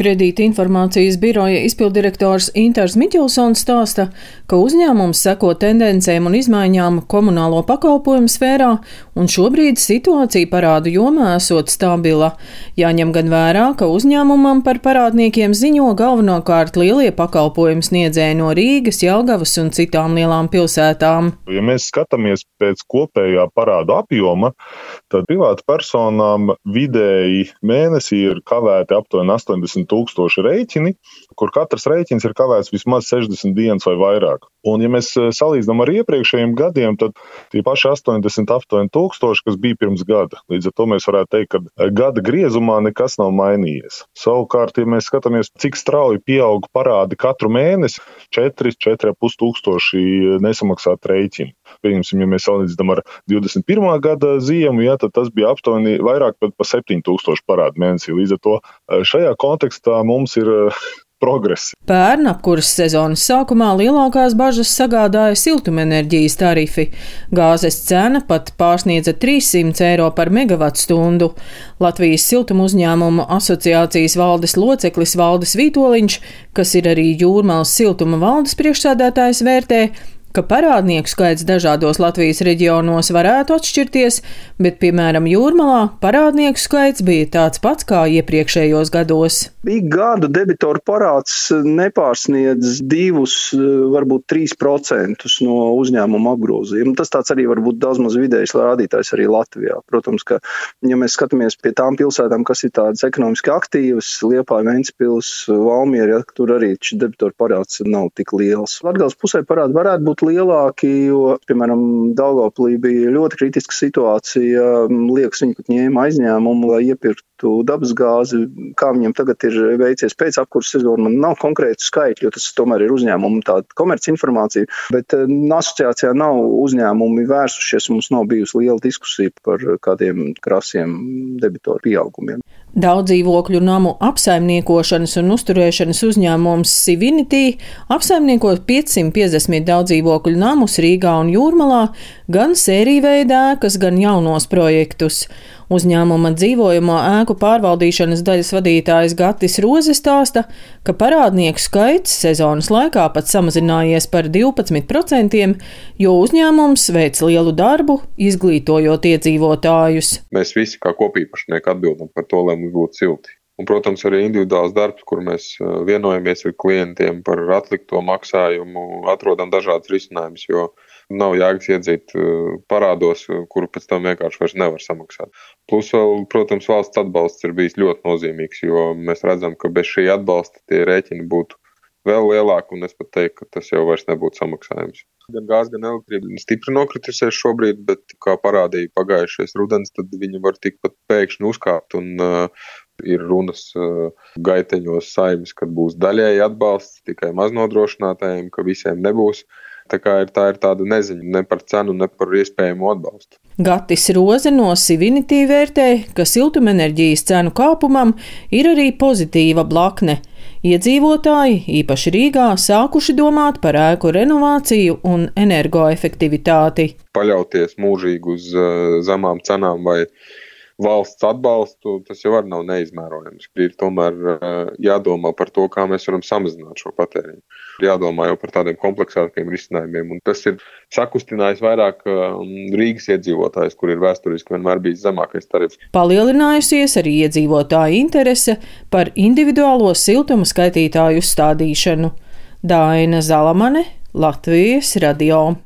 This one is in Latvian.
Kredīta informācijas biroja izpildirektors Inters Miķelsons stāsta, ka uzņēmums seko tendencēm un izmaiņām komunālo pakalpojumu sfērā, un šobrīd situācija parādu jomā esot stabila. Jāņem gan vērā, ka uzņēmumam par parādniekiem ziņo galvenokārt lielie pakalpojumu sniedzēji no Rīgas, Jelgavas un citām lielām pilsētām. Ja mēs skatāmies pēc kopējā parādu apjoma, tad privātu personām vidēji mēnesī ir kavēti aptuveni 80 tūkstoši rēķini, kur katrs rēķins ir kavēts vismaz 60 dienas vai vairāk. Un, ja mēs eh, salīdzinām ar iepriekšējiem gadiem, tad tie paši 88 tūkstoši, kas bija pirms gada, līdz ar to mēs varētu teikt, ka eh, gada griezumā nekas nav mainījies. Savukārt, ja mēs skatāmies, cik strauji pieaug parādi katru mēnesi, 4, 4,5 tūkstoši nesamaksāt rēķini. Pieņemsim, ja mēs salīdzinām ar 21. gada ziemu, ja, tad tas bija aptuveni vairāk par 7000 parādu mēnesī. Līdz ar to eh, šajā kontekstā mums ir eh, progress. Pērn apkuras sezonas sākumā lielākās bažas sagādāja siltumenerģijas tarifi. Gāzes cena pat pārsniedza 300 eiro par megawatu stundu. Latvijas siltuma uzņēmumu asociācijas valdes loceklis Valdis Vītoliņš, kas ir arī Jūrmālas siltuma valdes priekšsēdētājs, vērtē, ka parādnieku skaits dažādos Latvijas reģionos varētu atšķirties, bet, piemēram, Jūrmalā parādnieku skaits bija tāds pats kā iepriekšējos gados. Ik gadu debitoru parāds nepārsniedz divus, varbūt trīs procentus no uzņēmuma apgrozījuma. Tas tāds arī var būt daudz maz vidējs rādītājs arī Latvijā. Protams, ka, ja mēs skatāmies pie tām pilsētām, kas ir tādas ekonomiski aktīvas, Liepāja, Ventspils, Valmiera, ja, tur arī debitoru parāds nav tik liels. Latgales pusē parādi varētu būt būt lielāki, jo, piemēram, Daugoplī bija ļoti kritiska situācija. Liekas, viņi pat ņēma aizņēmumu, lai iepirktu dabasgāzi. Kā viņiem tagad ir veicies pēc apkurses sezona, man nav konkrētu skaitļu, jo tas tomēr ir uzņēmumu tāda komerci informācija. Bet eh, asociācijā nav uzņēmumi vērsušies, mums nav bijusi liela diskusija par kādiem krasiem debitoru pieaugumiem. Daudz dzīvokļu namu apsaimniekošanas un uzturēšanas uzņēmums Civinity apsaimnieko 550 daudz dzīvokļu namus Rīgā un Jūrmalā, gan sēriju veidā ēkas, gan jaunos projektus. Uzņēmuma dzīvojamo ēku pārvaldīšanas daļas vadītājs Gatis Roze stāsta, ka parādnieku skaits sezonas laikā pat samazinājies par 12%, jo uzņēmums veic lielu darbu, izglītojot iedzīvotājus. Mēs visi kā kopīpašnieki atbildam par to, lai mums būtu silti. Un, protams, arī individuāls darbs, kur mēs uh, vienojamies ar klientiem par atlikto maksājumu, atrodam dažādas risinājumus, jo nav jēgas iedzīt uh, parādos, uh, kuru pēc tam vienkārši vairs nevar samaksāt. Plus, vēl, protams, valsts atbalsts ir bijis ļoti nozīmīgs, jo mēs redzam, ka bez šī atbalsta tie rēķini būtu vēl lielāki, un es pat teiktu, ka tas jau vairs nebūtu samaksājums. Gan gāze, gan elektrība ir stipri nokritusies šobrīd, bet, kā parādīja pagājušais rudens, tad viņi var tikpat pēkšņi uzkāpt un uh, ir runas uh, gaiteņos saimnes, kad būs daļēji atbalsts tikai maznodrošinātājiem, ka visiem nebūs. Tā kā ir, tā ir tāda neziņa ne par cenu, ne par iespējamo atbalstu. Gatis Roze no Civinity vērtē, ka siltumenerģijas cenu kāpumam ir arī pozitīva blakne. Iedzīvotāji, īpaši Rīgā, sākuši domāt par ēku renovāciju un energoefektivitāti. Paļauties mūžīgi uz uh, zemām cenām vai valsts atbalstu, tas jau nav neizmērojams. Ir tomēr eh, jādomā par to, kā mēs varam samazināt šo patēriņu. Jādomā jau par tādiem kompleksākiem risinājumiem, un tas ir sakustinājis vairāk um, Rīgas iedzīvotājus, kur ir vēsturiski vienmēr bijis zemākais tarifs. Palielinājusies arī iedzīvotāju interese par individuālo siltuma skaitītāju uzstādīšanu. Daina Zalamane, Latvijas radio.